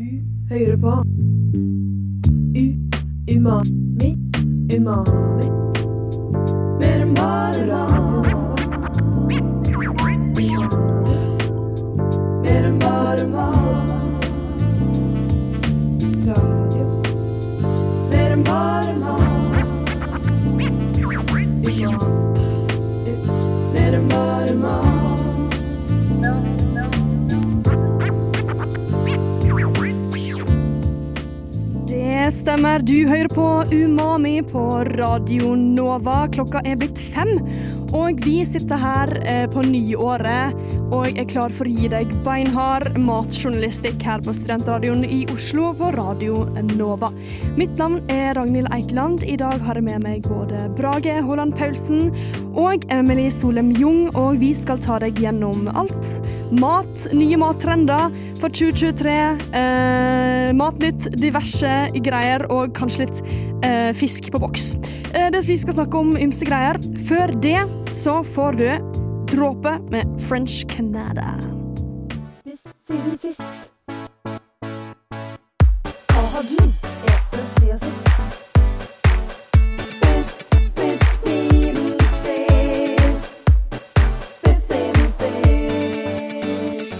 Du hører på. U Umami Umami. Mer enn bare radio stemmer. Du hører på Umami på Radio Nova. Klokka er blitt fem, og vi sitter her eh, på nyåret og jeg er klar for å gi deg beinhard matjournalistikk her på Studentradioen i Oslo på Radio Nova. Mitt navn er Ragnhild Eikeland. I dag har jeg med meg både Brage Haaland Paulsen og Emily Solem Jung, og vi skal ta deg gjennom alt. Mat, nye mattrender for 2023, eh, Matnytt, diverse greier og kanskje litt eh, fisk på boks. Eh, det vi skal snakke om ymse greier. Før det så får du Dråpe med French Canada. Spist siden sist. Hva har du etet siden sist? Spist, spist siden sist. Spist siden sist.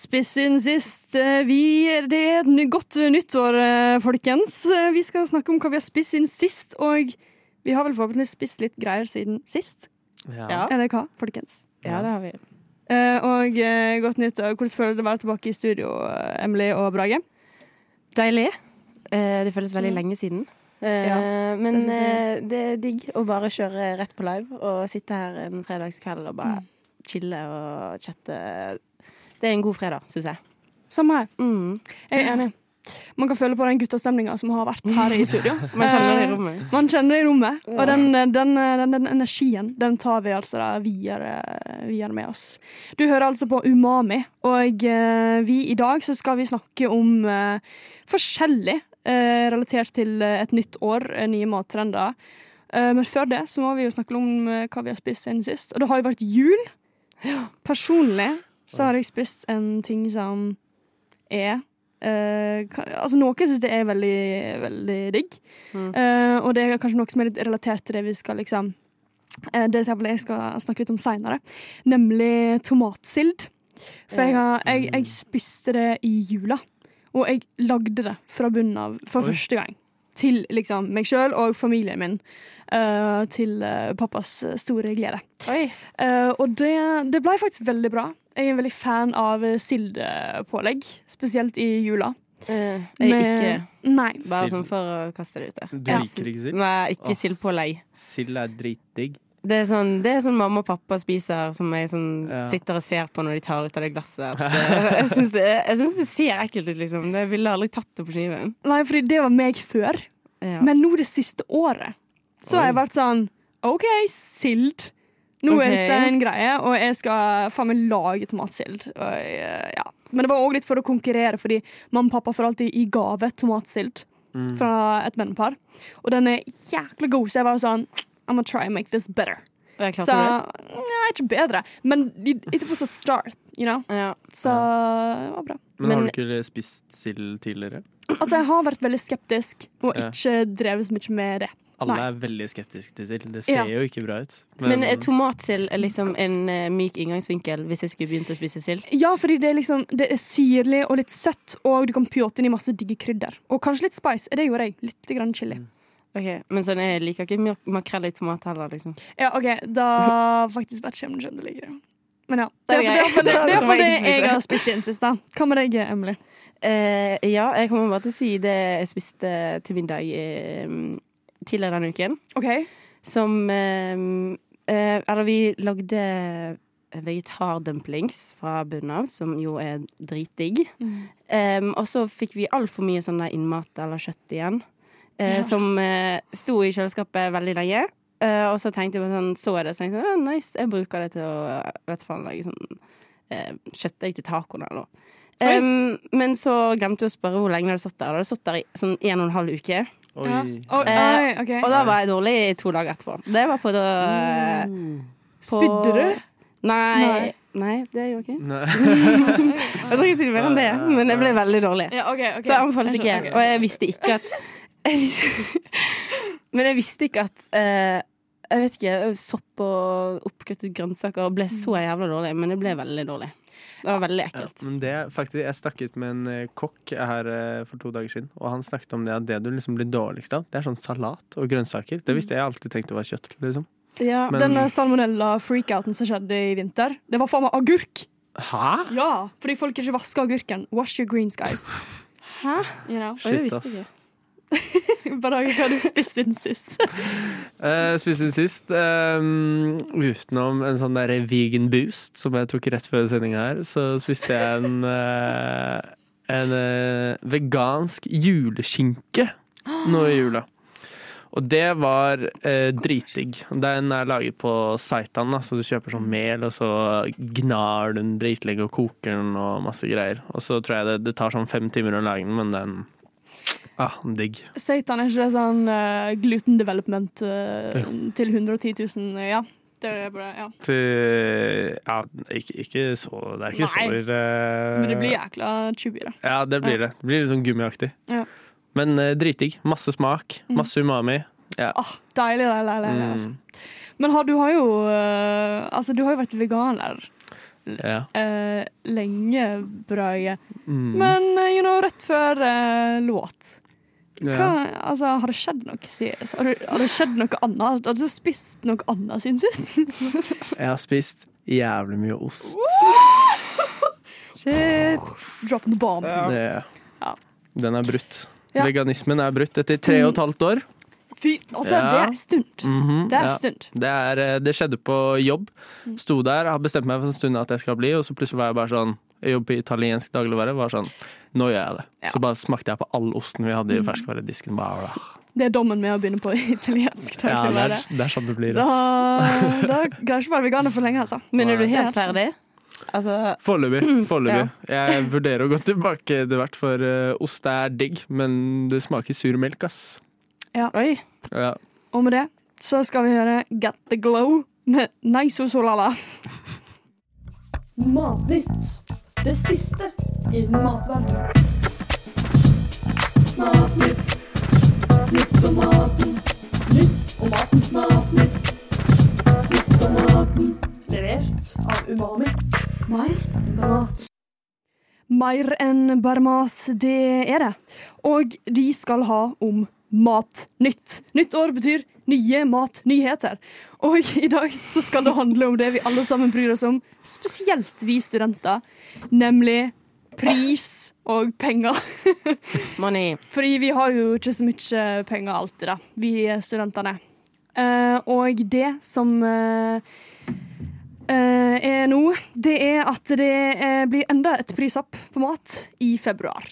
Spiss siden sist. Vi, det er et godt nyttår, eh, folkens. Eh, Vi skal snakke om hva vi har spist siden sist, og vi har vel forhåpentligvis spist litt greier siden sist. Ja. Eller hva, folkens? ja, det har vi. Uh, Og uh, godt nytt. Hvordan føles det å være tilbake i studio, Emily og Brage? Deilig. Uh, det føles veldig lenge siden. Eh, Ja, men det det er digg å bare kjøre rett på live og sitte her en fredagskveld og bare Mm. chille og chatte. Det er en god fredag, syns jeg. Samme her. Mm. Jeg er enig. Man kan føle på den guttastemninga som har vært her i studio. Man kjenner det i Eh, rommet. Man kjenner det i rommet. Og den, den, den, den energien, den tar vi altså da videre, videre med oss. Du hører altså på Umami, og eh, vi i dag så skal vi snakke om uh, forskjellig uh, relatert til eh, et nytt år, eh, nye mattrender. Uh, men før det så må vi jo snakke om eh, hva vi har spist siden sist. Og det har jo vært jul. Personlig så har jeg spist en ting som er eh, ka- altså Noe syns jeg er veldig, veldig digg. Mm. Uh, og det er kanskje noe som er litt relatert til det vi skal liksom uh, Det jeg skal snakke litt om seinere, nemlig tomatsild. For jeg, har, jeg, jeg spiste det i jula, og jeg lagde det fra bunnen av for Oi. første gang. Til liksom meg sjøl og familien min. Uh, til uh, pappas store glede. Oi. Eh, og det, det ble faktisk veldig bra. Jeg er en veldig fan av sildepålegg, spesielt i jula. Uh, jeg Med- ikke Nei. Bare sånn for å kaste det ut der. Du Ja. liker ikke sild? Nei, ikke sildpålegg. sild på lei. Sild er dritdigg. Det er, sånn, det er sånn mamma og pappa spiser, som jeg sånn, Ja. sitter og ser på når de tar ut av det glasset. At, eh, jeg syns det, det ser ekkelt ut, liksom. Jeg ville aldri tatt det på skiven. Nei, fordi det var meg før. Ja. Men nå det siste året så har jeg vært sånn OK, sild. Nå okay. er dette en greie, og jeg skal faen meg lage tomatsild. Og, ja. Men det var òg litt for å konkurrere, fordi mamma og pappa får alltid i gave tomatsild Mm. fra et vennepar. Og den er jækla god, så jeg var sånn I'm gonna try and make this better. Jeg Så ja, ikke bedre, men it was a start, you know. Ja. Så det var bra. Men, har du ikke spist sild tidligere? Altså, jeg har vært veldig skeptisk og ikke drevet så mye med det. Alle Nei. er veldig skeptiske til sild. Det ser Ja. jo ikke bra ut. Men men tomatsild er liksom en eh, myk inngangsvinkel hvis jeg skulle begynt å spise sild? Ja, fordi det er liksom Det er syrlig og litt søtt, og du kan pjåte inn i masse digge krydder. Og kanskje litt spice. Det gjorde jeg. Litt grann chili. Mm. Ok, Men sånn, jeg liker ikke mak- makrell i tomat heller, liksom. Ja, OK, da faktisk vet ikke om du skjønner liker det. Men ja. Det er iallfall det, jeg har spist siden sist. da Hva med deg, Emily? Uh, ja, jeg kommer bare til å si det jeg spiste til middag uh, tidligere denne uken. OK. Som uh, Eller vi lagde vegetardumplings fra bunnen av, som jo er dritdigg. Um, og så fikk vi altfor mye sånn innmat eller kjøtt igjen, eh, Ja. som eh, sto i kjøleskapet veldig lenge. Eh, og så tenkte jeg på sånn, så er det, så tenkte jeg nice, jeg bruker det til å vet faen, lage sånn eh, kjøttdeig til tacoen eller noe. Um, men så glemte jeg å spørre hvor lenge det hadde stått der. Det hadde stått der i sånn en og en halv uke. Oi. Ja. Oi, Eh, oi, ok. Og da var jeg dårlig i to dager etterpå. Det var på da Mm. Spydde du? Nei, Nei. Nei, det gjorde jeg ikke. Jeg tror ikke si mer enn det, men jeg ble veldig dårlig. Ja, okay, okay. Så jeg anbefales ikke. Og jeg visste ikke at jeg visste, Men jeg visste ikke at eh, Jeg vet ikke, sopp og oppkuttet grønnsaker ble så jævla dårlig, men det ble veldig dårlig. Det var veldig Ja, ekkelt. men det, faktisk, jeg snakket med en eh, kokk her eh, for to dager siden, og han snakket om det at det du liksom blir dårligst av, det er sånn salat og grønnsaker. Det visste jeg alltid tenkte var kjøtt, liksom. Ja, Men- Den eh, salmonella-freakouten som skjedde i vinter, det var faen meg agurk! Hæ? Ja, fordi folk ikke vasker agurken. Wash your greens, guys. Hæ? You know? Shit, ass. Jeg hva har du spist siden sist? Uh, inn sist um, utenom en sånn der vegan boost som jeg tok rett før sendinga her, så spiste jeg en uh, en uh, vegansk juleskinke nå i jula. Og det var eh, dritdigg. Den er laget på Seitan, så du kjøper sånn mel, og så gnar du den dritlenge og koker den og masse greier. Og så tror jeg det, det tar sånn fem timer å lage den, men den Ah, digg. Satan, er ikke det sånn uh, gluten development eh, til 110 000? Ja. Det er bare, ja. Til Ja, ikke, ikke så Det er ikke Nei. så uh, Men det blir jækla chubby, da. Ja, det blir det. Det blir litt sånn gummiaktig. Ja. Men uh, dritdigg. Masse smak. Masse umami. Ja. Ah, deilig, deilig, deilig. Mm. altså. Mm, Men har, du har jo Altså, du har jo vært veganer ja. eh, lenge, Brage. Mm, Men eh, you know, rett før eh, låt ja. Hva, altså, Har det skjedd noe siden Har, du- har det skjedd noe annet? Har du spist noe annet siden sist? Jeg har spist jævlig mye ost. Shit. Dropping the bomb. Ja. Den er brutt. Ja. Veganismen er brutt etter tre og et halvt år. Fy, altså, Ja. det er stunt. Mhm, Det er ja. stunt. Det, er, eh, det skjedde på jobb. Sto der, har bestemt meg for en stund at jeg skal bli, og så plutselig var jeg bare sånn Jeg jobber på italiensk dagligvare. Var sånn Nå gjør jeg det. Ja. Så bare smakte jeg på all osten vi hadde i ferskvaredisken. Bare, Det er dommen med å begynne på italiensk. ja, det er, det er sånn det blir. Da, da greier ikke være veganer for lenge, altså. Men er du helt ferdig? Altså, Foreløpig. Foreløpig. Jeg vurderer å gå tilbake etter hvert, for uh, ost er digg, men det smaker sur melk, ass. Oi. Ja. Og med det så skal vi høre Get the Glow med Nice og Solala. Matnytt. Det siste innen matverdenen. Matnytt. Nytt om maten. Nytt om maten. Matnytt. Nytt om maten. Levert av Umami. Mer enn mat. Mer enn bare mat, det er det. Og de skal ha om Matnytt. Nytt år betyr nye matnyheter. Og i dag så skal det handle om det vi alle sammen bryr oss om, spesielt vi studenter, nemlig pris og penger. Money. Fordi vi har jo ikke så mye penger alltid, da, vi studentene. Uh, og det som uh, uh, er nå, det er at det blir enda et prishopp på mat i februar.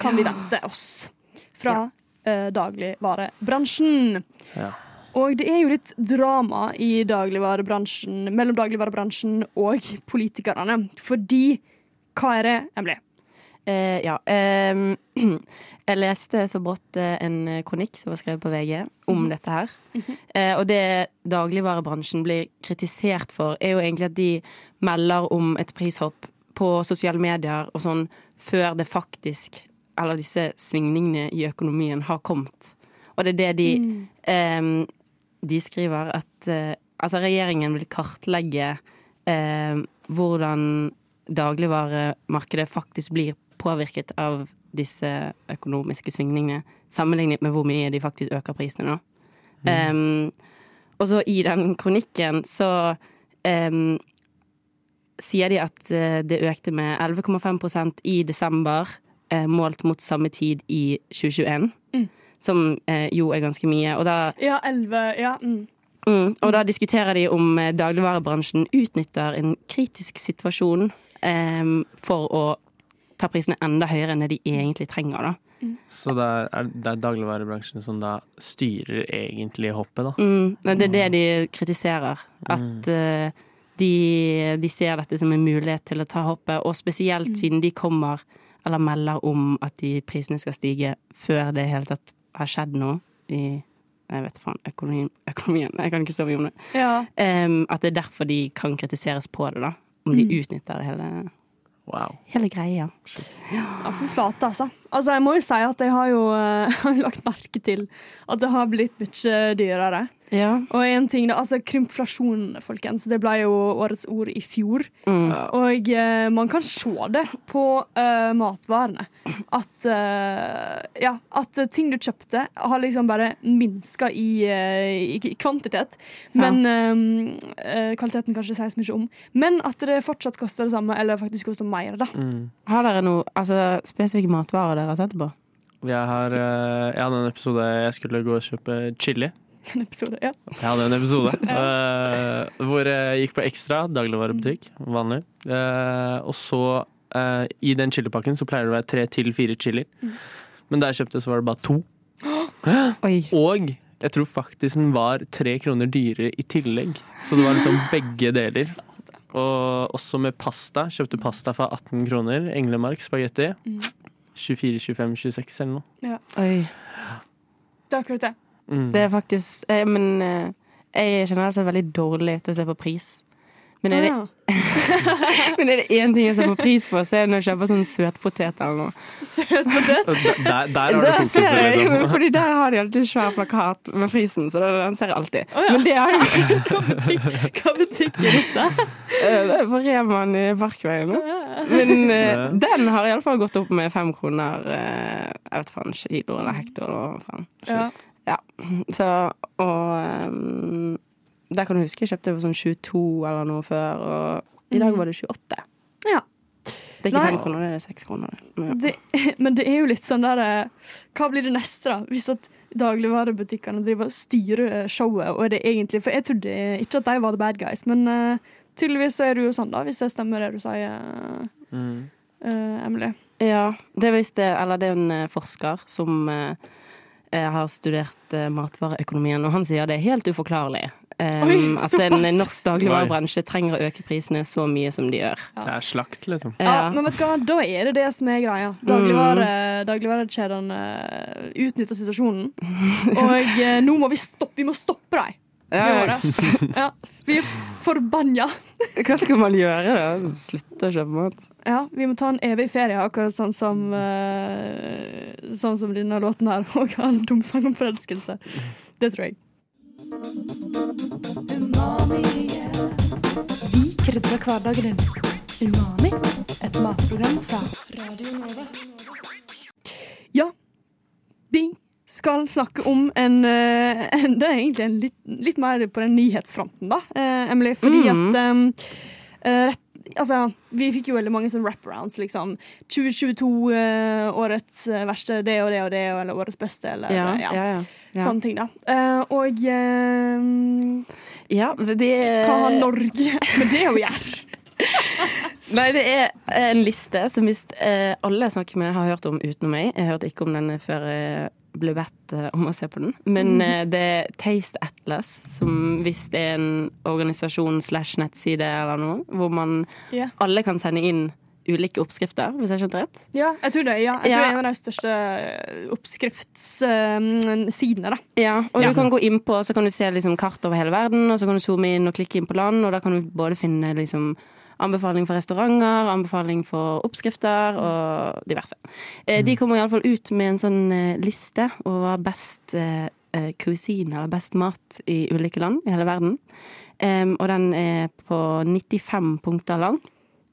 Kan vi vente oss fra eh, dagligvarebransjen. Ja. Og det er jo litt drama i dagligvarebransjen, mellom dagligvarebransjen og politikerne. Fordi hva er det, Emily? Eh, ja. Eh, jeg leste så brått eh, en kronikk som var skrevet på VG om dette her. Eh, og det dagligvarebransjen blir kritisert for, er jo egentlig at de melder om et prishopp på sosiale medier og sånn før det faktisk Eller disse svingningene i økonomien har kommet. Og det er det de ehm, De skriver at eh, altså regjeringen vil kartlegge eh, hvordan dagligvaremarkedet faktisk blir påvirket av disse økonomiske svingningene, sammenlignet med hvor mye de faktisk øker prisene nå. Em, og så i den kronikken så sier de at eh, det økte med 11,5% i desember, eh, målt mot samme tid i 2021. Som eh, jo er ganske mye. Og da Ja, elleve Ja. Mm. Mm, og da diskuterer de om eh, dagligvarebransjen utnytter en kritisk situasjon eh, for å ta prisene enda høyere enn det de egentlig trenger, da. Så det er, er, det er dagligvarebransjen som da styrer egentlig hoppet, da. Mm, det er det de kritiserer. At eh, de, de ser dette som en mulighet til å ta hoppet, og spesielt siden de kommer eller melder om at de prisene skal stige før det i hele tatt har skjedd noe i jeg vet faen, økonomien, økonomien. Jeg kan ikke så mye om det. ja. Um, at det er derfor de kan kritiseres på det, da. om de Mm. utnytter hele, Wow. hele greia. Ja, for flate, altså. Altså, Jeg må jo si at jeg har jo eh, har lagt merke til at det har blitt mye dyrere. Ja. Og en ting da, altså Krympflasjon, folkens. Det ble jo årets ord i fjor. Mm. Og eh, man kan se det på eh, matvarene. At, eh, ja, at ting du kjøpte, har liksom bare minska i, eh, i kvantitet. Men ja. eh, kvaliteten kanskje sies mye om. Men at det fortsatt koster det samme, eller faktisk koster mer. da. Mm. Har dere noe altså, spesifikke matvarer dere har sett på? Jeg, har, eh, jeg hadde en episode jeg skulle gå og kjøpe chili. En episode, ja. Jeg hadde en episode uh, hvor jeg gikk på Ekstra, dagligvarebutikk, vanlig. Uh, og så, uh, i den chilipakken, så pleier det å være tre til fire chilier. Men da jeg kjøpte, så var det bare to. Oi. Og jeg tror faktisk den var tre kroner dyrere i tillegg. Så det var liksom begge deler. Og også med pasta. Kjøpte pasta for 18 kroner. Englemark spagetti. 24, 25, 26 eller noe. Oi. Det er akkurat det. Mm. Det er faktisk eh, Men eh, jeg er generelt sett veldig dårlig til å se på pris. Men er det, Ah, men er det én ting jeg ser på pris på, så er det når jeg kjøper sånn søtpotet eller noe. Søtpotet? Der, der har du fokuset, jeg, liksom. fordi der har de alltid svær plakat med prisen, så den ser jeg alltid. Oh, ja. Men det har jeg Hva butikk, hva butikk er dette? det er på Reman i Parkveien. Men uh, Ja. den har iallfall gått opp med fem kroner uh, Jeg vet faen, kilo eller hektor eller hva faen. Ja. Så, og ehm, der kan du huske jeg kjøpte det for sånn 22 eller noe før, og i dag var det 28. Ja. Det er ikke fem kroner, det er seks kroner. Men ja. Det, men det er jo litt sånn der eh, Hva blir det neste, da? Hvis at dagligvarebutikkene driver og styrer eh, showet, og er det egentlig For jeg trodde ikke at de var the bad guys, men uh, tydeligvis så er det jo sånn, da, hvis det stemmer det du sier, Mm. uh, Emily. Ja, det er visst det, eller det er en forsker som har studert matvareøkonomien, og han sier det er helt uforklarlig. Eh, Oi, at en norsk dagligvarebransje trenger å øke prisene så mye som de gjør. Det er slakt, liksom. Ja. Ja. men vet du hva, da er det det som er greia. Dagligvare, Dagligvarekjedene eh, utnytter situasjonen. Og eh, nå må vi stoppe, vi må stoppe dem. Ja, Vi, ja. er forbanna. Hva skal man gjøre da? Slutte å kjøpe mat? Ja, vi må ta en evig ferie, akkurat sånn som eh, Sånn som denne låten her og har en dum sang om forelskelse. Det tror jeg. Vi krydrer hverdagen din. Umami, et matprogram fra Radio Nova. Ja, vi skal snakke om en, eh, en Det er egentlig en litt, litt mer på den nyhetsfronten, da, eh, Emily. Fordi Mm. at um, eh, rett, Altså, vi fikk jo veldig mange sånne wraparounds, liksom. 2022, uh, årets verste det og det og det, eller årets beste, eller Ja, ja. ja, ja. Ja. Sånne ting, da. Eh, og eh, ja det hva har Norge med det å gjøre? Nei, det er en liste som hvis eh, alle jeg snakker med har hørt om utenom meg. Jeg hørte ikke om den før jeg ble bedt om å se på den. Men eh, det er Taste Atlas, som hvis det er en organisasjon slash nettside eller noe, hvor man yeah. alle kan sende inn ulike oppskrifter, hvis jeg skjønte rett. Ja, jeg tror det. Ja. Jeg tror det er en av de største oppskriftssidene, da. Ja, og du kan gå inn på, så kan du se liksom kart over hele verden, og så kan du zoome inn og klikke inn på land, og da kan du både finne liksom anbefaling for restauranter, anbefaling for oppskrifter og diverse. Eh, De kommer iallfall ut med en sånn eh, liste over best eh, eh, cuisine, eller best mat i ulike land i hele verden. Og den er på 95 punkter lang.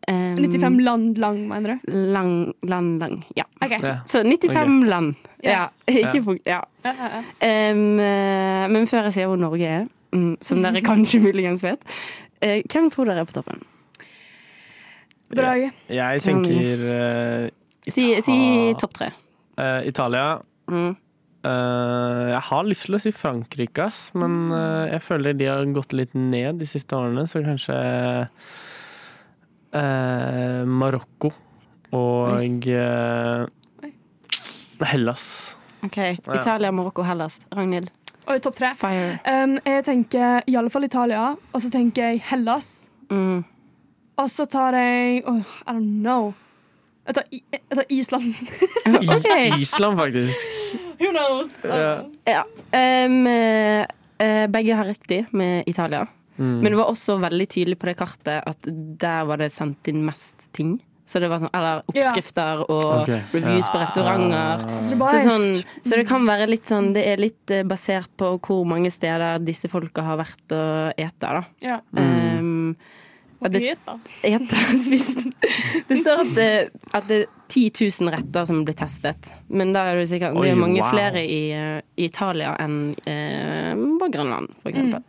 Em, 95 land lang, mener du? Lang, land, lang. Ja. Okay. Ja. Så 95 land. Ja. Ikke Ja. punkt. Ja. Ja, ja, ja. Em, eh, men før jeg sier hvor Norge er, mm, som dere kanskje muligens vet, uh, hvem tror dere er på toppen? Brage. Jeg tenker eh, Si, si topp tre. Uh, Italia. Mm. Uh, jeg har lyst til å si Frankrike, ass, men uh, jeg føler de har gått litt ned de siste årene, så kanskje eh, Marokko og eh, Hellas. OK. Italia, Marokko, Hellas. Ragnhild. Oi, topp tre. Fire. Um, jeg tenker i alle fall Italia, og så tenker jeg Hellas. Mm. Og så tar jeg oh, I don't know. Jeg tar, jeg tar Island. okay. Island, faktisk. Who knows? Ja. Ja. Eh, eh, begge har riktig med Italia. Men det var også veldig tydelig på det kartet at der var det sendt inn mest ting. Så det var sånn, Eller oppskrifter og okay. reviews på restauranter. Så det Så, sånn, så det kan være litt sånn Det er litt eh, basert på hvor mange steder disse folka har vært og ete, da. ja. Um, Og det- det, står at det, at det er 10 000 retter som blir testet. Men da er det sikkert Det er mange wow. flere i, eh, i Italia enn eh, på Grønland, for eksempel.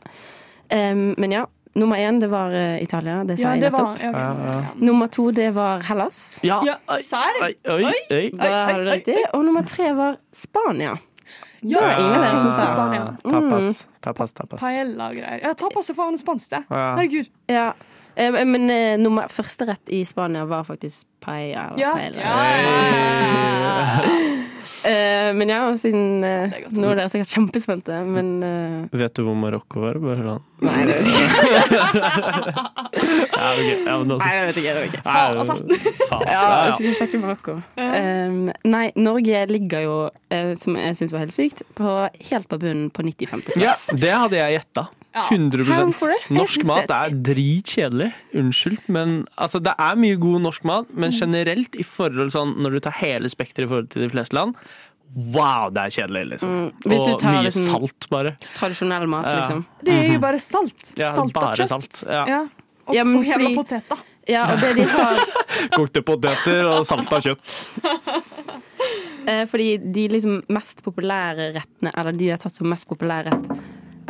Um, men ja. Nummer én, det var eh, Italia. Det sa Ja, jeg nettopp. var ja, okay. Ja, ja. Ja. Nummer to, det var Hellas. Ja, Ja, serr? oi, oi, oi. Da har du det riktig. Og nummer tre var Spania. Ja, Det var ingen av dere som sa Spania. Tapas, tapas, tapas. Paella-greier. Ja, tapas er faen spansk, det. Ja. Herregud. Ja. Eh, Men uh, nummer, første rett i Spania var faktisk paella. Ja. paella. Ja. Eh, men ja, siden uh, er Nå er dere sikkert kjempespente, men uh, Vet du hvor Marokko var? Bare sånn. Nei, det vet jeg ikke. Ja, okay. ja, men også, Nei, det vet jeg ikke. Det vet ikke. Nei, altså. faen. Ja, jeg skulle sjekke Marokko. Um, nei, Norge ligger jo, som jeg syns var helt sykt, på, helt på bunnen på 95. Ja, det hadde jeg gjetta. Ja. 100 Hvorfor det? Jeg Norsk mat er er dritkjedelig. Unnskyld, men altså, det er mye god norsk mat, Mm. men generelt i forhold sånn når du tar hele spekteret i forhold til de fleste land Wow, det er kjedelig, liksom. Mm, hvis du Og tar mye liksom- salt, bare. Tradisjonell mat, Ja. liksom. Det er jo bare salt. Ja, salt bare kjøtt. salt. Ja. Ja. Og, Ja, men og hele poteter. Ja, og det de har Kokte poteter og salta kjøtt. eh, Fordi de liksom mest populære rettene, eller de de har tatt som mest populær rett,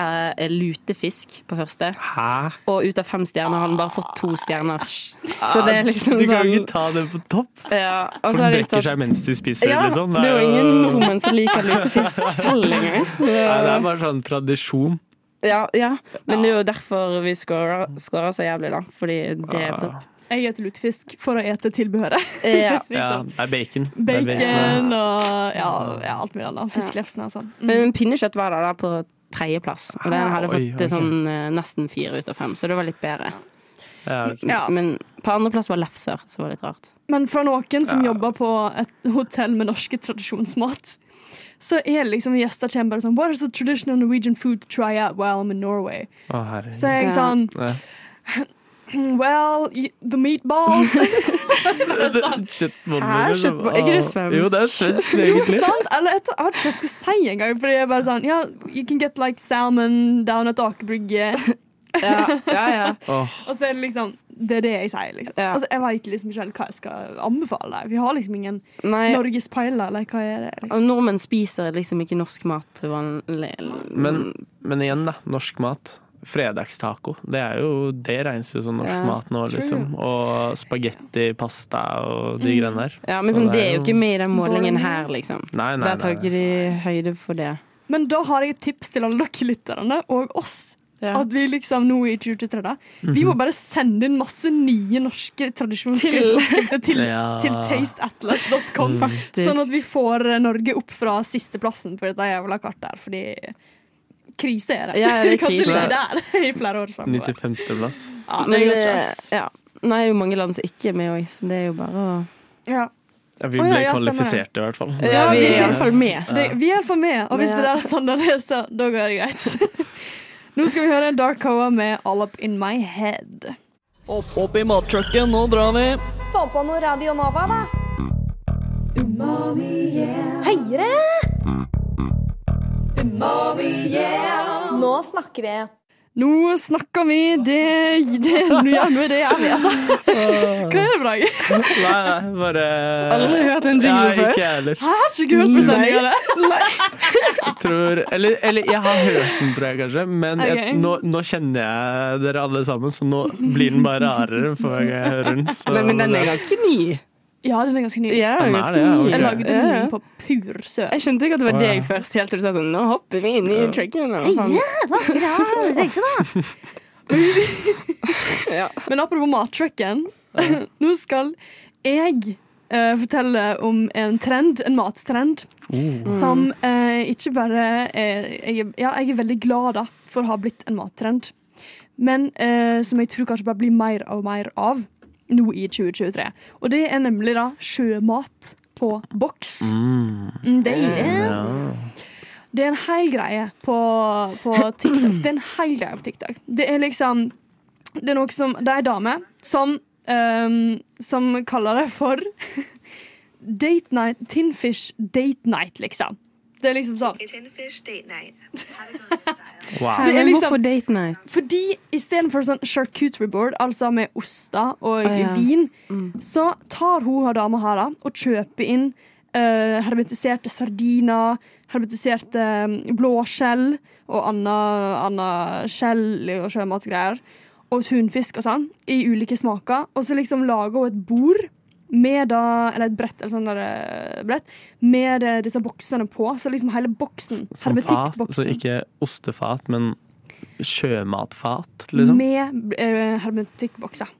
er lutefisk på første. Hæ? Og ut av fem stjerner har han bare fått to stjerner. Så det er liksom De kan jo sånn ikke ta det på topp. ja, og For så har de de brekker tatt seg mens de spiser, ja, liksom. det er jo ingen nordmenn som liker lutefisk selv engang. Nei, det er bare sånn tradisjon. Ja, ja, men det er jo derfor vi scorer, scorer så jævlig, da. Fordi det er på topp. Jeg spiser lutefisk for å ete tilbehøret. Ja. Ja, liksom. det er bacon. Det er Bacon og ja, ja, alt mulig annet. Fiskelefsene og sånn. Mm. Men pinnekjøtt var der da på tredjeplass, og den hadde Oi, fått okay. sånn eh, nesten fire ut av fem, så det var litt bedre. Ja, okay. Ja. Men på andreplass var lefser, som var litt rart. Men for noen som Ja. jobber på et hotell med norske tradisjonsmat, så er liksom gjester kommer bare sånn What is the traditional Norwegian food to try out while I'm in Norway? Å. Så er jeg sånn Ja. Well, the meatballs. Kjøttboller. Kjøttboller? Er svensk? Jo, det er svensk, Jo, egentlig. sant? Eller jeg, jeg vet ikke hva jeg skal si engang. Fordi jeg er bare sånn yeah, you can get like salmon down at Aker Brygge. Ja, ja, ja. Oh. Og så er det liksom Det er det jeg sier, liksom. Ja. Altså, jeg vet liksom ikke helt hva jeg skal anbefale deg. Vi har liksom ingen norgespeiler, eller hva er det? Liksom? nordmenn spiser liksom ikke norsk mat vanlig. Men, men igjen, da. Norsk mat. Fredagstaco. Det er jo Det regnes jo som norsk Ja, mat nå, true. liksom. Og spagetti, pasta og de greiene der. Ja, men Så sånn, det det er jo ikke med i den målingen her, liksom. Nei, nei, Der tar ikke de høyde for det. Men da har jeg et tips til alle dere lytterne, og oss. Ja. At vi liksom nå i 2023 da, Vi må bare sende inn masse nye norske tradisjonsskrifter til, Ja. til tasteatlas.com. Faktisk. Sånn at vi får Norge opp fra sisteplassen på dette jævla kartet her. Fordi krise er det. Ja, det er Kanskje ligge der i flere år framover. 95. plass. Ja, det ikke, eh, ja. Nei, det er jo mange land som ikke er med òg, så det er jo bare å Ja. Ja, vi Å, ja, ja, kvalifisert, i hvert fall. Ja, vi er iallfall med. Det, vi er iallfall med, og hvis det der er sånn det er, så da går det greit. Nå skal vi høre Dark Coa med All Up In My Head. Opp, opp i mattrucken, nå drar vi. Få på noe Radio Nova, da. Høyere! Nå snakker vi. Nå snakker vi, det, det ja, nå er det jeg vi, altså. Hva er det, for Nei, nei, bare Aldri hørt en jingle før. Ikke jeg heller. Hæ, har ikke hørt på sendinga, det. Tror, eller, eller jeg har hørt den, tror jeg kanskje, men jeg, Ok. nå, nå kjenner jeg dere alle sammen, så nå blir den bare rarere for hver gang jeg hører den. Så, Men, men den er ganske ny. Ja, den er ganske ny. Ja, Den den er ganske det, ja, ny. Jeg lagde Ja, ja. på pur søl. Jeg skjønte ikke at det var deg først, helt til du sa sånn Nå hopper vi inn i trucken. og faen. Hva skal vi ha? Reise, da? Ja. Men apropos mattrucken, nå skal jeg uh, fortelle om en trend, en mattrend, mm. som uh, ikke bare er jeg, Ja, jeg er veldig glad da for å ha blitt en mattrend, men uh, som jeg tror kanskje bare blir mer og mer av nå i 2023. Og det er nemlig da sjømat på boks. Mm. Mm, Deilig. Ja. Det er en hel greie på, på TikTok. Det er en hel greie på TikTok. Det er liksom Det er noe som Det er ei dame som um, Som kaller det for Date night Tinfish date night, liksom. Det er liksom sånn. Wow. Det er liksom- hvorfor date night? Fordi istedenfor sånn charcuterie board, altså med oster og Å, ja. vin, så tar hun og dama her da, og kjøper inn uh, hermetiserte sardiner, hermetiserte um, blåskjell og anna, anna skjell og sjømatgreier. Og tunfisk og sånn, i ulike smaker. Og så liksom lager hun et bord med da, eller et brett, eller sånn der, eh, brett, med eh, disse boksene på. Så liksom hele boksen, fat, så ikke ostefat, men sjømatfat, liksom. med eh, hermetikkbokser.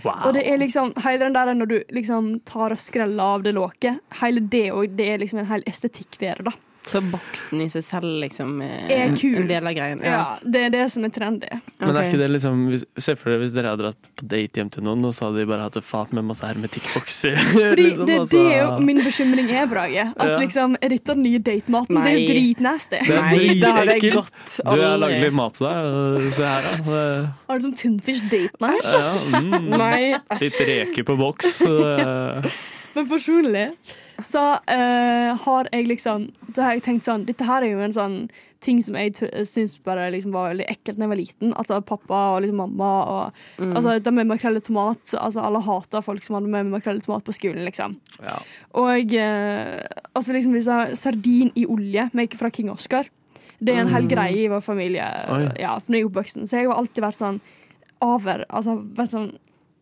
Wow. Og det er liksom hele den der når du liksom tar og skreller av det låket, hele det og det er liksom en hel estetikk ved det, da. Så boksen i seg selv liksom er, Er kul. en del av greien? Ja, Det er det som er trendy. Men er ikke det liksom hvis- Se for dere hvis dere hadde dratt på date hjem til noen, og så hadde de bare hatt et fat med masse hermetikkbokser. Fordi liksom, det, altså. det er jo min bekymring er, Brage. At Ja. liksom, er dette den nye datematen? Det er jo dritnasty. Det Nei, det har jeg godt Du har lagd litt mat til deg. Se her, da. Det- Har du sånn tunfish date night? Ja, mm. Nei. Litt reker på boks. Men personlig så uh, har jeg liksom Da har jeg tenkt sånn Dette her er jo en sånn ting som jeg tr- syns bare liksom var veldig ekkelt da jeg var liten. Altså pappa og liksom mamma og Altså det med makrell i tomat. Altså alle hater folk som hadde med makrell i tomat på skolen, liksom. Ja. Og uh, altså liksom disse sardin i olje make fra King Oscar. Det er en hel greie i vår familie Oh, Ja, når jeg er oppvoksen. Så jeg har alltid vært sånn over Altså vært sånn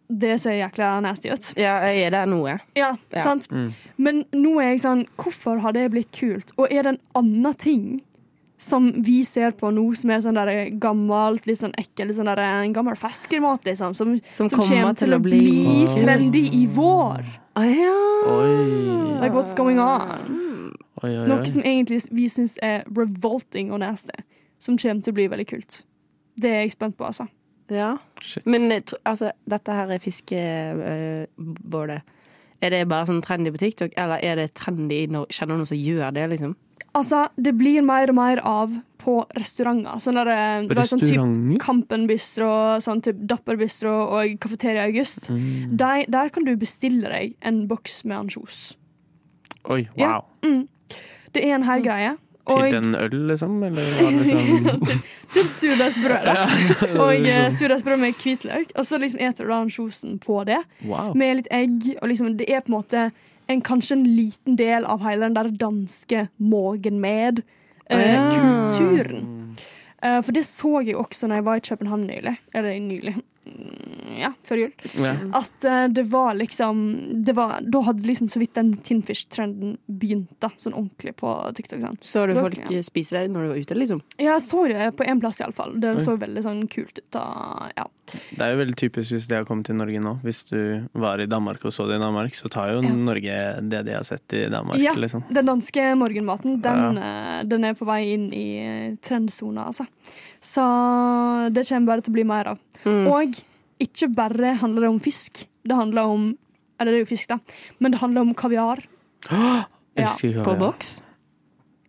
Det ser jækla nasty ut. Ja, jeg er der nå, jeg. Ja, Ja. sant? Mm. Men nå er jeg sånn Hvorfor har det blitt kult? Og er det en annen ting som vi ser på nå, som er sånn der gammelt, litt sånn ekkel, litt sånn der, en gammel feskermat, liksom, som, Som kommer til å bli bli trendy i vår? Ah, ja. Oi. Like what's going on? Oi, oi, Noe som egentlig vi syns er revolting og nasty. Som kommer til å bli veldig kult. Det er jeg spent på, altså. Ja. Shit. Men altså, dette her er fiskebålet. Er det bare sånn trendy på TikTok, eller er det trendy når Kjenner noen som gjør det, liksom? Altså, det blir mer og mer av på restauranter. Sånn der, eh, det var sånn typ? Kampen bistro, sånn typ Dapper bistro og Kafeteria August. Mm. Der, der kan du bestille deg en boks med ansjos. Oi, Ja. wow. Det er en hel greie. Til Og en øl, liksom? Eller var det liksom til surdeigsbrød. da. Og eh, surdeigsbrød med hvitløk. Og så liksom eter du da ansjosen på det. Wow. med litt egg. Og liksom, det er på en måte en, kanskje en liten del av hele den der danske mågen med eh, ja. kulturen. Eh, for det så jeg også når jeg var i København nylig. Eller nylig. Ja, før jul. Ja. At uh, det var liksom det var, Da hadde liksom så vidt den tinfish-trenden begynt, da. Sånn ordentlig på TikTok. Sånn. Så du Da- folk ja. spise det når du var ute, liksom? Jeg så det på én plass, iallfall. Det Oi. så veldig sånn kult ut. Da. Ja. Det er jo veldig typisk hvis det har kommet til Norge nå. Hvis du var i Danmark og så det i Danmark, så tar jo Ja. Norge det de har sett i Danmark, Ja. liksom. Den danske morgenmaten, den, ja. den er på vei inn i eh, trendsona, altså. Så det kommer bare til å bli mer av. Mm. Og ikke bare handler det om fisk. Det handler om Eller det er jo fisk, da. Men det handler om kaviar. Elsker På kaviar. boks?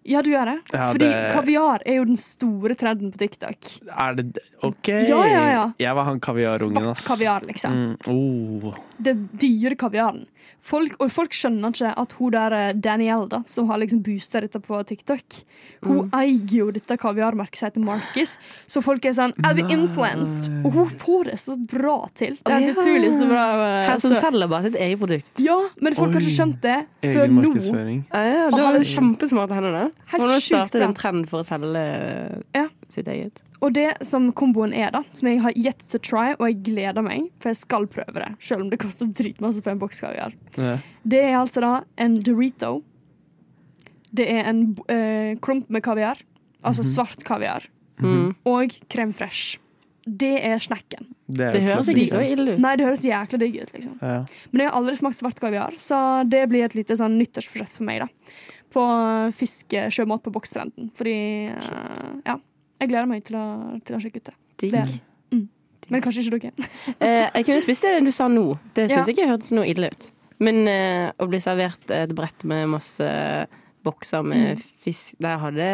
Ja, du gjør det. Ja, Fordi det- kaviar er jo den store trenden på TikTok. Er det OK? Ja, ja, ja. Jeg var han kaviarungen, ass. kaviar, liksom. Mm, oh. Det dyre kaviaren. Folk, og folk skjønner ikke at hun der eh, Danielle, da, som har liksom boosta dette på TikTok, hun eier jo dette kaviarmerket som heter Marcus. Så folk er sånn Er vi influenced? Og hun får det så bra til. Det er helt Ja. utrolig så bra. eh, Her som selger bare sitt eget produkt. ja, men folk har ikke skjønt det før nå. markedsføring. Ja, ja, du har det hender henne, da. Helt sjukt bra. en trend for å selge Ja. sitt eget. Og det som komboen er, da, som jeg har yet to try, og jeg gleder meg, for jeg skal prøve det, selv om det koster dritmasse på en boks kaviar, Ja. det er altså da en Dorito. Det er en eh, klump med kaviar, altså svart kaviar, Mm. og crème fresh Det er snacken. Det, er Det høres ikke så ille ut. Nei, det høres jækla digg ut, liksom. Ja. Men jeg har aldri smakt svart kaviar, så det blir et lite sånn nyttårsforsett for meg, da. På fiskesjømat på bokstrenden. Fordi eh, Ja. Jeg gleder meg til å, til å sjekke ut det. Digg. Mm. Men kanskje ikke dere. Eh, jeg kunne spist det du sa nå. Det syns Ja. jeg ikke hørtes noe ille ut. Men eh, å bli servert et brett med masse bokser med fisk Der hadde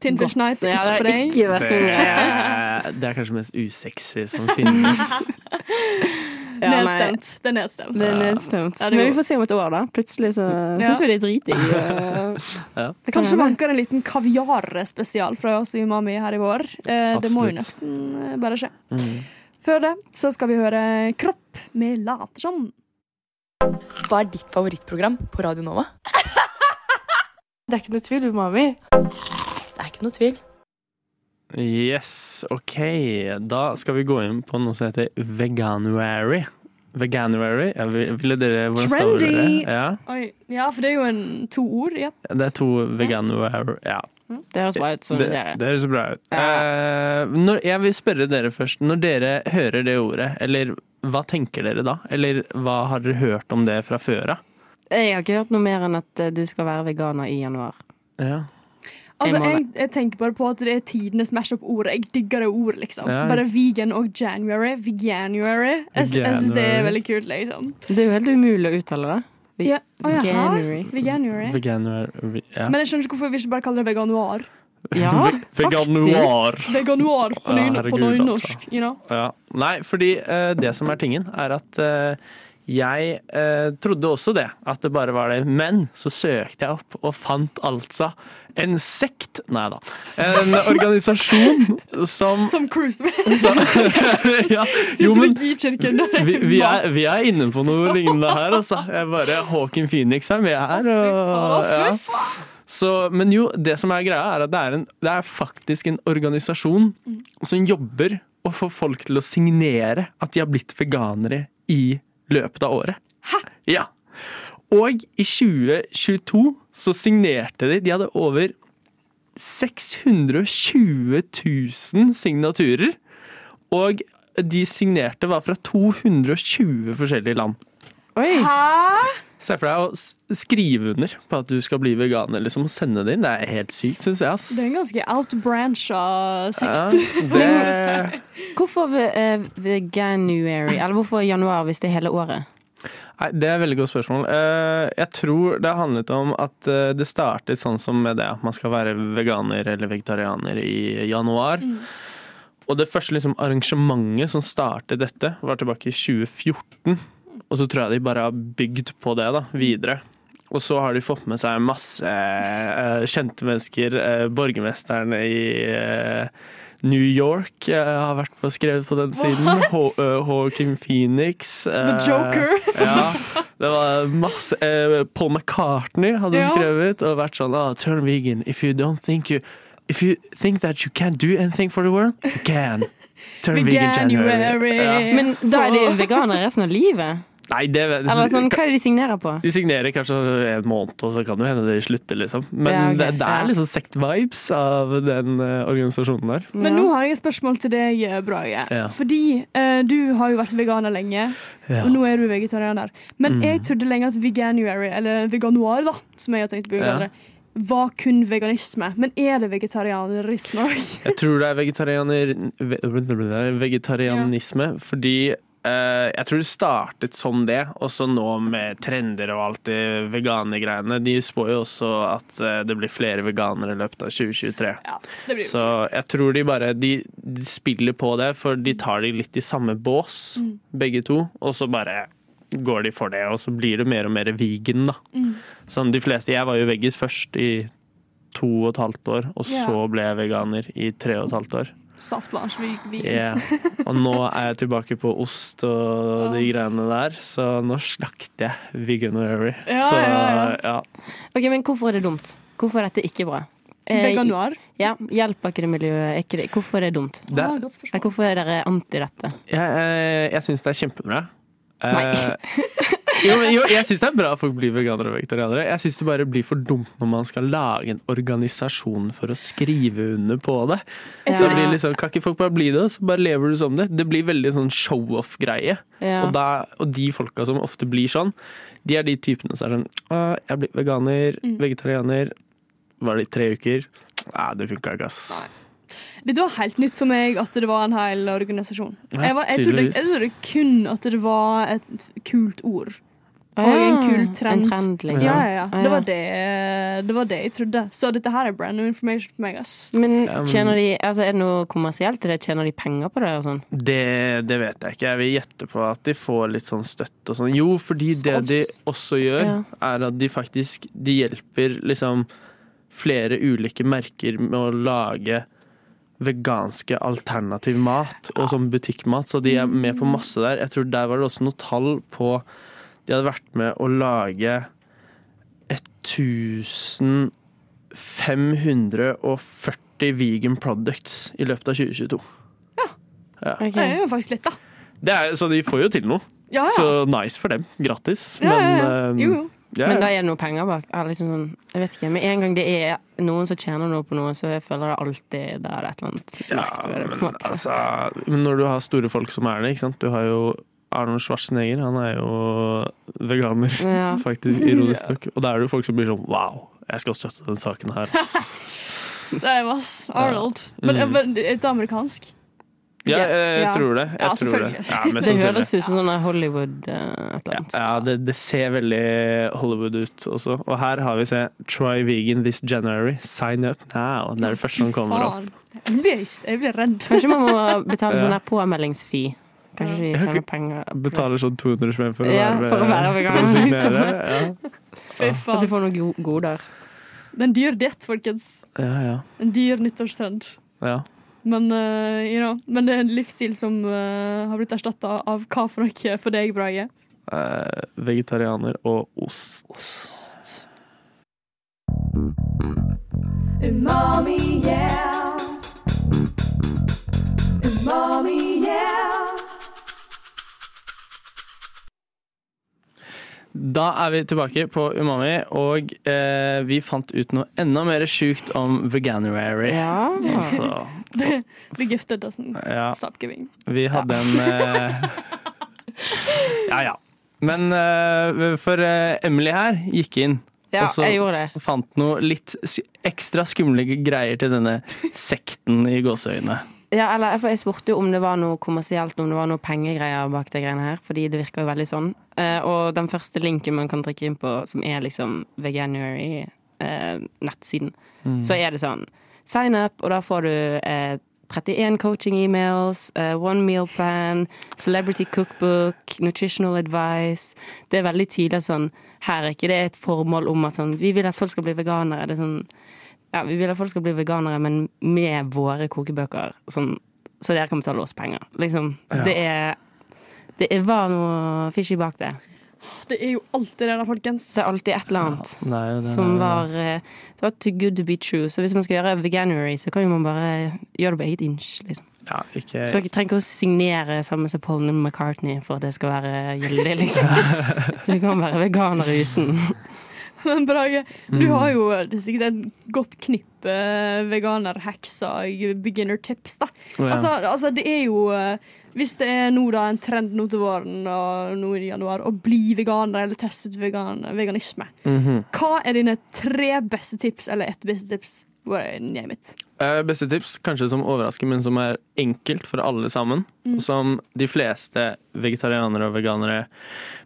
Tin Fish gått. Night, Så ja, ikke det for deg. ikke vært min. Det, det er kanskje mest usexy som finnes. Ja, nei, nedstemt. Det er nedstemt. Det er nedstemt. Ja, det Men vi får se om et år, da. Plutselig så Ja. syns vi det er dritdigg. Ja. Det kan Kanskje vanker en liten kaviarspesial fra oss i Umami her i vår. Eh, det må jo nesten eh, bare skje. Mm. Før det så skal vi høre Kropp med Later som. Hva er ditt favorittprogram på Radio Nova? Det er ikke noe tvil, Umami. Det er ikke noe tvil. Yes, OK. Da skal vi gå inn på noe som heter veganuary. Veganuary? Ja, vil- ville dere Hvordan staver dere? Trendy! Ja, Oi, ja, for det er jo en, to ord i ett. det er to veganuary. Ja. Det høres bra ut. som Det, høres bra ut. Eh, når, jeg vil spørre dere først. Når dere hører det ordet, eller hva tenker dere da? Eller hva har dere hørt om det fra før av? Jeg har ikke hørt noe mer enn at eh, du skal være veganer i januar. Ja. Altså, Jeg jeg, tenker bare på at det er tidenes mash-up-ord. Jeg digger det ordet, liksom. Ja. Bare vegan og January. Veganuary. Jeg, jeg syns det er veldig kult, liksom. Det er jo helt umulig å uttale det. Ve- Ja. oh. Veganuary. Veganuary. Veganuary. Ja. Men jeg skjønner ikke hvorfor vi ikke bare kaller det veganuar. Ja, Veganuar. Veganuar på, Ja, nyno- på nynorsk. altså. You know? Ja. Nei, fordi uh, det som er tingen, er at eh, jeg eh, trodde også det, at det bare var det. Men så søkte jeg opp og fant altså en sekt Nei da. En organisasjon som Som cruiser ja, jo, vi, vi, er, vi er inne på noe lignende her, altså. Jeg bare Hawking Phoenix er med her. Og, ja. Så, men jo, det som er greia, er at det er, en, det er faktisk en organisasjon som jobber å få folk til å signere at de har blitt veganere i løpet av året. Hæ? Ja. Og i 2022 så signerte de De hadde over 620 000 signaturer. Og de signerte var fra 220 forskjellige land. Oi! Se for deg å skrive under på at du skal bli veganer, liksom, og sende det inn. Det er helt sykt, syns jeg. ass. Det er en ganske outbrancha Ja, sekt. det, Hvorfor eh, veganuary? Eller hvorfor januar hvis det er hele året? nei, det er et veldig godt spørsmål. Eh, Jeg tror det har handlet om at eh, det startet sånn som med det at man skal være veganer eller vegetarianer i januar. Og det første liksom, arrangementet som startet dette, var tilbake i 2014. Og så tror jeg de bare har bygd på det da, videre. Og så har de fått med seg masse eh, kjente mennesker. Eh, borgermesteren i eh, New York eh, har vært på skrevet på den siden. Hawking Phoenix. The Joker. ja, det var masse Paul McCartney hadde skrevet og vært sånn ah, Turn vegan if you don't think you If you think that you can't do anything for the world, you can. Turn vegan January. Ja. Men da er de veganere resten av livet? Nei, det, Eller sånn, hva er det de signerer på? De signerer kanskje en måned, og så kan det hende de slutter, liksom. Men Ja, okay. det, det er liksom sekt-vibes av den uh, organisasjonen der. Men nå har jeg et spørsmål til deg, Brage. Ja. Fordi uh, du har jo vært veganer lenge, Ja. og nå er du vegetarianer. Men Mm. jeg trodde lenge at veganuary, eller veganoir, da, som jeg har tenkt å bruke var kun veganisme. Men er det vegetarianerisme òg? Jeg tror det er vegetarianer, ve- vegetarianisme, fordi eh, jeg tror det startet som det, og så nå med trender og alt det veganergreiene. De spår jo også at eh, det blir flere veganere i løpet av 2023. Ja, det Så jeg tror de bare de, de spiller på det, for de tar de litt i samme bås, Mm. begge to. Og så bare går de for det, og så blir det mer og mer vegan, da. Mm. Sånn de fleste Jeg var jo veggis først i to og et halvt år, og så ble jeg veganer i tre og et halvt år. Saftlunsj vegan. Yeah. Og nå er jeg tilbake på ost og de greiene der, så nå slakter jeg veganuary. Ja, så ja, ja. Ok, Men hvorfor er det dumt? Hvorfor er dette ikke bra? Eh, Veganuar? Ja, Hjelper ikke det miljøet? Ikke det? Hvorfor er det dumt? Det, Ah. Hvorfor er dere anti dette? jeg jeg, jeg syns det er kjempebra. Nei. Jo, jo, jeg syns det er bra at folk blir veganere og vegetarianere. Jeg syns det bare blir for dumt når man skal lage en organisasjon for å skrive under på det. Ja. Det blir liksom, kan ikke folk bare bli det, og så bare lever du som det? Det blir veldig sånn show-off-greie. Ja. Og, og de folka som ofte blir sånn, de er de typene som er sånn Jeg blir veganer, Mm. vegetarianer. Var det i tre uker? Nei, det funka ikke, ass. Dette var helt nytt for meg at det var en hel organisasjon. Jeg, var, jeg, trodde, jeg trodde kun at det var et kult ord. Og en kul trend. En trend, liksom. Ja, ja, ja. Det var det, det var det jeg trodde. Så dette her er brand new information for meg, ass. Men Um, tjener de, altså, er det noe kommersielt i det? Tjener de penger på det? og sånn? Det, det vet jeg ikke. Jeg vil gjette på at de får litt sånn støtte og sånn. Jo, fordi det de også gjør, er at de faktisk De hjelper liksom flere ulike merker med å lage veganske alternativ mat og sånn butikkmat, så de er med på masse der. Jeg tror der var det også noe tall på De hadde vært med å lage 1540 vegan products i løpet av 2022. Ok. Det er jo faktisk litt, da. Det er, så de får jo til noe. Ja, ja. Så nice for dem. Grattis. ja, ja, Men ja. Jo, jo. Yeah. Men da er det noe penger bak? Liksom sånn, jeg vet ikke, Med en gang det er noen som tjener noe på noe, så jeg føler det alltid der er et eller annet Ja, det. en men altså men Når du har store folk som er det, ikke sant. Du har jo Arnold Schwarzenegger, han er jo veganer, Ja. faktisk, ironisk nok. Og da er det jo folk som blir sånn wow, jeg skal støtte den saken her. Det er mass. Arnold. Men, Mm. men er det amerikansk? Ja, jeg, jeg Ja. tror det. Jeg Ja, tror det. Ja, Det høres ut som sånn Hollywood et eller annet. Ja, det, det ser veldig Hollywood ut også. Og her har vi se Try vegan this January. Sign up now. Det er det første som kommer opp. Jeg blir, jeg blir redd. Kanskje man må betale Ja. sånn påmeldingsfee. Kanskje de tjener penger. Betaler sånn 200 spenn for Ja, for å være veganer, signere. Ja. At de du får noen go- goder. Det er en dyr diett, folkens. ja, ja. En dyr nyttårstrend. ja. Men, uh, you know, men det er en livsstil som uh, har blitt erstatta av hva for noe for deg, Brage? Uh, vegetarianer og ost. Umami, yeah. Umami, yeah. Da er vi tilbake på Umami, og eh, vi fant ut noe enda mer sjukt om veganuary. Ja. Altså, The gifted doesn't ja, stop giving. vi hadde en eh, Ja, ja. Men eh, for eh, Emily her gikk inn ja, Og så- jeg gjorde det. fant noe litt ekstra skumle greier til denne sekten i gåseøyne. Ja, eller Jeg spurte jo om det var noe kommersielt, om det var noe pengegreier bak de greiene her. Fordi det virker jo veldig sånn. Eh, og den første linken man kan trykke inn på, som er liksom Veganuary-nettsiden, så er det sånn Sign up, og da får du eh, 31 coaching emails, uh, one meal plan, celebrity cookbook, nutritional advice. Det er veldig tydelig sånn Her er ikke det et formål om at sånn Vi vil at folk skal bli veganere. Det er sånn ja, vi vil at folk skal bli veganere, men med våre kokebøker, sånn, så dere kan betale oss penger. Liksom, Ja. Det er Det er- var noe fishy bak det. Det er jo alltid det der, folkens. Det er alltid et eller annet Det er jo det. som var eh, Det var too good to be true. Så hvis man skal gjøre veganuary, så kan jo man bare gjøre det på eget inch. Liksom. ja, ikke, Så dere trenger ikke å signere sammen med Paul McCartney for at det skal være gyldig, liksom. Så du kan være veganer uten. Men Brage, du Mm. har jo er sikkert et godt knippe veganer-hacks beginner-tips, da. Oh, ja. Altså, altså, det er jo eh, Hvis det er nå da en trend nå til våren og nå i januar å bli veganer eller teste ut vegan, veganisme, Mhm. hva er dine tre beste tips, eller ett beste tips? Name it. Eh, Beste tips, kanskje som overrasker, men som er enkelt for alle sammen. Mm. Og som de fleste vegetarianere og veganere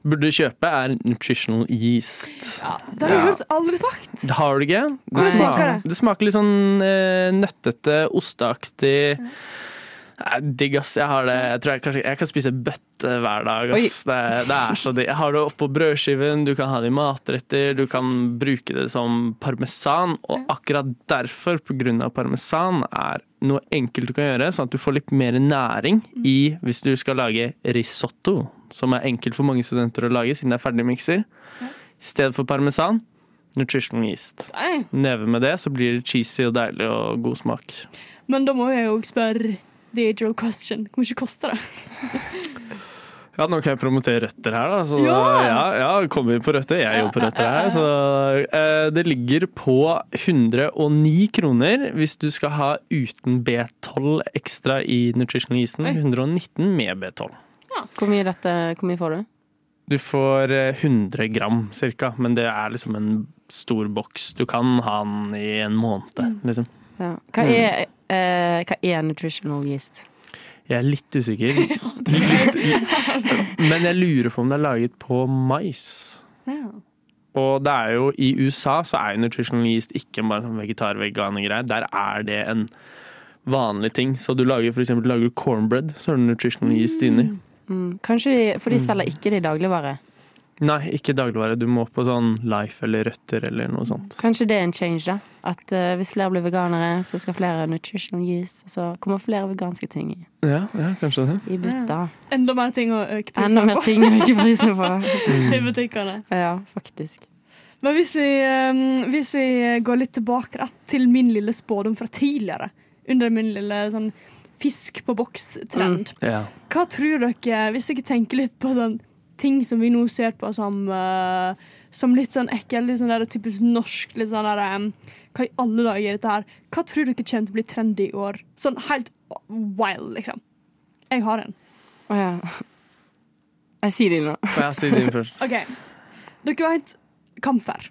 burde kjøpe, er nutritional yeast. Ja, det har jeg Ja. hørt aldri smakt. Det har du ikke? Det, smaker, det? det smaker litt sånn eh, nøttete, osteaktig. Nei, Digg, ass. Jeg har det Jeg tror jeg kanskje Jeg kan spise bøtte hver dag, ass. Det, det er så digg. Jeg har det oppå brødskiven, du kan ha det i matretter, du kan bruke det som parmesan. Og akkurat derfor, av parmesan, er noe enkelt du kan gjøre, sånn at du får litt mer næring i hvis du skal lage risotto, som er enkelt for mange studenter å lage siden det er ferdigmikser. I stedet for parmesan, nutritional yeast. Neve med det, så blir det cheesy og deilig og god smak. Men da må jeg jo spørre the age old question. Hvor mye koster det? Ja, nå kan jeg promotere røtter her, da. Så Ja! ja, ja kommer på røtter. Jeg jobber på røtter her. Så eh, det ligger på 109 kroner hvis du skal ha uten B12 ekstra i nutritional yeasten. 119 med B12. Hvor mye, dette, hvor mye får du? Du får eh, 100 gram cirka, men det er liksom en stor boks. Du kan ha den i en måned, liksom. Ja. Hva, er, eh, hva er nutritional yeast? Jeg er litt usikker. Men jeg lurer på om det er laget på mais. Ja. Og det er jo i USA så er nutritional yeast ikke bare sånn vegetar-vegane-greie. Der er det en vanlig ting. Så du lager eksempel cornbread, så har du nutritional yeast inni. Mm. Kanskje de, For de selger ikke det i dagligvare. Nei, ikke dagligvare. Du må på sånn Life eller Røtter eller noe sånt. Kanskje det er en change, da. At uh, hvis flere blir veganere, så skal flere nutritional yeast. Og så kommer flere veganske ting i, Ja, ja kanskje det. i butta. Enda mer ting å øke Enda mer ting å ikke prisene på. i butikkene. Ja, faktisk. Men hvis vi, um, hvis vi går litt tilbake da, til min lille spådom fra tidligere, under min lille sånn fisk på boks-trend, Ja. hva tror dere, hvis dere tenker litt på sånn ting som vi nå ser på som, uh, som litt sånn ekkel, litt sånn der typisk norsk, litt sånn der um, Hva i alle dager er dette her? Hva tror dere kommer til å bli trendy i år? Sånn helt wild, liksom. Jeg har en. Å ja. Jeg sier din nå. Jeg sier din først. OK. Dere vet kamfer.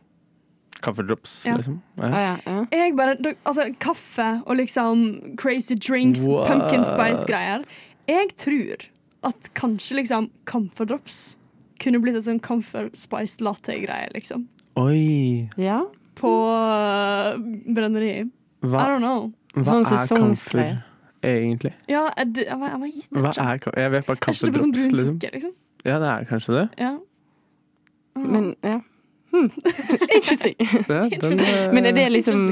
Kaffedrops, Ja. liksom. Ja. ja, ja. Jeg bare, altså Kaffe og liksom crazy drinks, What? pumpkin spice-greier. Jeg tror at kanskje liksom camphor drops kunne blitt en sånn camphor spice latte-greie, liksom. Oi. ja. På uh, brenneri. I don't know. hva Sånn er Camphor, egentlig? Ja, er det, jeg, jeg, jeg var gitt det. Hva er? Jeg vet bare Er Drops, sånn liksom. sukker, liksom? Ja, det er kanskje det. Ja. Men ja. Hmm. Interesting. Ja, den, Men er det liksom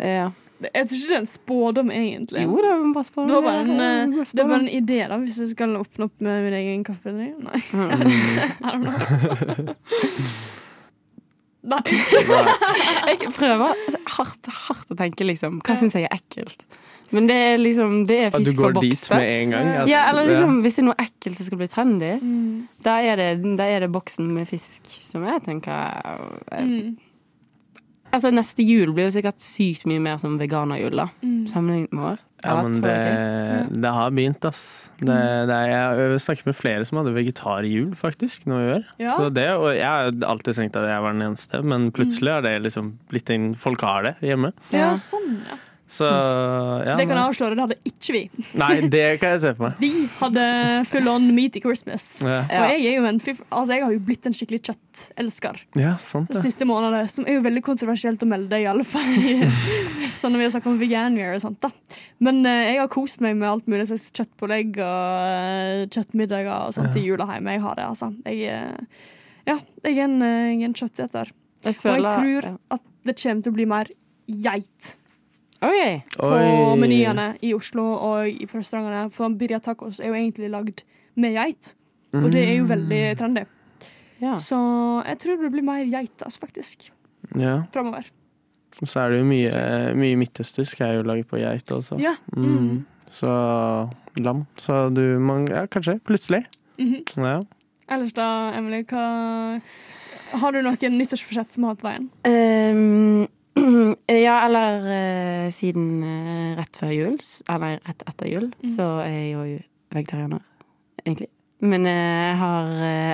Ja. Det- Jeg tror ikke det er en spådom, egentlig. Jo, det var bare. Det var bare en, eh, Det var er bare en idé, da, hvis jeg skal åpne opp med min egen kaffe Nei. Mm. I don't know. Nei. Jeg prøver hardt, hardt å tenke, liksom. Hva syns jeg er ekkelt? Men det er liksom Det er At du går dit med en gang? at- Ja, eller liksom, hvis det er noe ekkelt som skal bli trendy, Mm. da er det, da er det boksen med fisk som jeg tenker er, Mm. Altså, neste jul blir jo sikkert sykt mye mer som veganerjul, da. Mm. Sammenlignet med vår. Ja, men det, det har begynt, ass. Det, Mm. det er, jeg snakket med flere som hadde vegetarjul, faktisk, nå i år. Ja. Så det, og jeg har alltid tenkt at jeg var den eneste, men plutselig har det liksom blitt en Folk har det hjemme. ja, sånn, ja. Så ja. Det kan jeg avsløre, det hadde ikke vi. Nei, det kan jeg se for meg. Vi hadde full on meat i Christmas. Ja. Og jeg er jo en altså jeg har jo blitt en skikkelig kjøttelsker ja sant de siste månedene. Som er jo veldig kontroversielt å melde, i alle fall. sånn når vi har snakket om veganer og sånt. da Men eh, jeg har kost meg med alt mulig slags kjøttpålegg og eh, kjøttmiddager og sånt i jula hjemme. Jeg har det, altså. Jeg, eh, ja, jeg er en, jeg er en kjøtteter. Og jeg tror ja. at det kommer til å bli mer geit OK. på menyene i Oslo og i restaurantene. For Birria tacos er jo egentlig lagd med geit, og det er jo veldig trendy. Ja. Så jeg tror det blir mer geit, altså, faktisk, Ja. framover. Så er det jo mye, mye Jeg er jo laget på geit også. Ja. Mm. Så lam. Så du man, Ja, kanskje. Plutselig. Mhm. Ja. Ellers da, Emily, hva Har du noen nyttårsforsett som har hatt veien? Ehm, ja, eller uh, siden uh, rett før jul, eller rett etter jul, Mm. så er jeg jo vegetarianer, egentlig. Men uh, jeg har,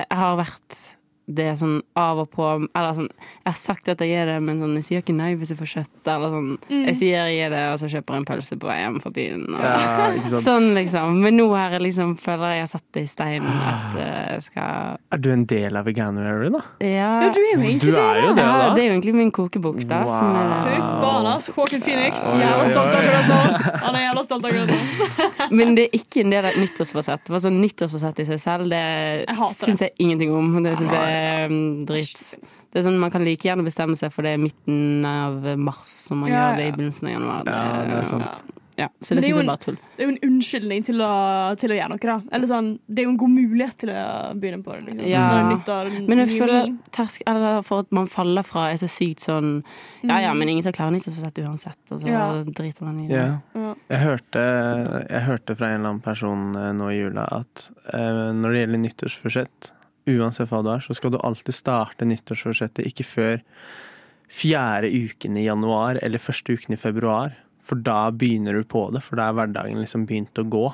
jeg har vært det er sånn av og på Eller sånn Jeg har sagt at jeg gir det, men sånn, jeg sier ikke nei hvis jeg får kjøtt. Eller sånn Mm. Jeg sier jeg gir det, og så kjøper jeg en pølse på vei hjem fra byen. Og, ja, ikke sant. Sånn, liksom. Men nå her jeg liksom føler jeg har satt det i stein at jeg uh, skal Er du en del av Veganuary, da? Ja, Ja, du er jo egentlig Du er jo det, ja, det er jo egentlig min kokebok, da. Som er, Fy faen, ass. Joaquin Phoenix. Jævla stolt akkurat nå. Han er jævla stolt akkurat nå. men det er ikke en del av et nyttårsforsett. Det var sånn Nyttårsforsett i seg selv, det syns jeg ingenting om. Det synes jeg er mm, drit. Det er sånn Man kan like gjerne bestemme seg for det i midten av mars, som man Ja, gjør det i begynnelsen av januar. Ja, det er sant. Ja, så det det er en- bare tull. Det er jo en unnskyldning til å, til å gjøre noe, da. Eller sånn, det er jo en god mulighet til å begynne på det. Liksom. Ja. Nyttår, Men jeg føler tersk, eller for at man faller fra, er så sykt sånn Ja ja, men ingen skal klare nyttårsforsett uansett. Og så Mm. Ja. driter man i det. Ja. Ja. Jeg hørte, jeg hørte fra en eller annen person eh, nå i jula at uh, når det gjelder nyttårsforsett, uansett hva du er, så skal du alltid starte nyttårsforsettet ikke før fjerde uken i januar eller første uken i februar. For da begynner du på det, for da er hverdagen liksom begynt å gå.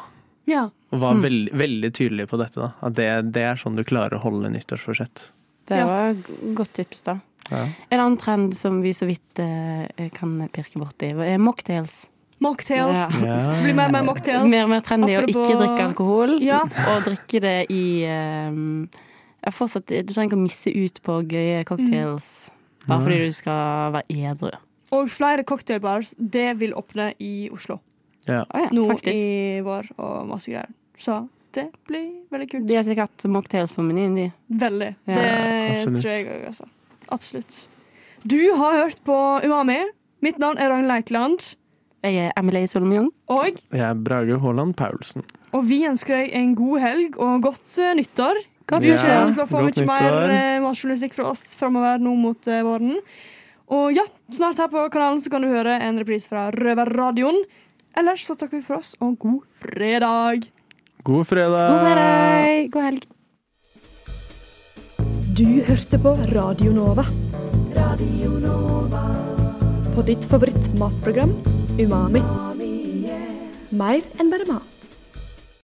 Ja. Og var Mm. veldig, veldig tydelig på dette, da. At det, det er sånn du klarer å holde nyttårsforsett. Det Ja. var et godt tips, da. Ja. En annen trend som vi så vidt uh, kan pirke borti, er mocktails. Mocktails. Ja. Ja. Bli mer og mer mocktails. Mer og mer trendy å ikke drikke alkohol, Ja. og drikke det i um, ja, fortsatt, Du trenger ikke å misse ut på gøye cocktails bare fordi du skal være edru. Og flere cocktailbars. Det vil åpne i Oslo Ja. Å ja, nå faktisk. i vår, og masse greier. Så det blir veldig kult. De har sikkert mocktails på menyen, de. Veldig. Ja, det absolutt. tror jeg òg, altså. Absolutt. Du har hørt på Umami. Mitt navn er Ragnhild Eikeland. Jeg er Emily Solomjong. Og, Jeg er Brage Haaland Paulsen. og vi ønsker deg en god helg og godt eh, nyttår. Godt Vi Ja, kommer til å få mye mer nyttår. eh, matjournalistikk fra oss framover nå mot eh, våren. Og ja, snart her på kanalen så kan du høre en reprise fra Røverradioen. Ellers så takker vi for oss, og god fredag! God fredag! God fredag! God helg. Du hørte på Radio Nova. På ditt favoritt-matprogram Umami. Mer enn bare mat.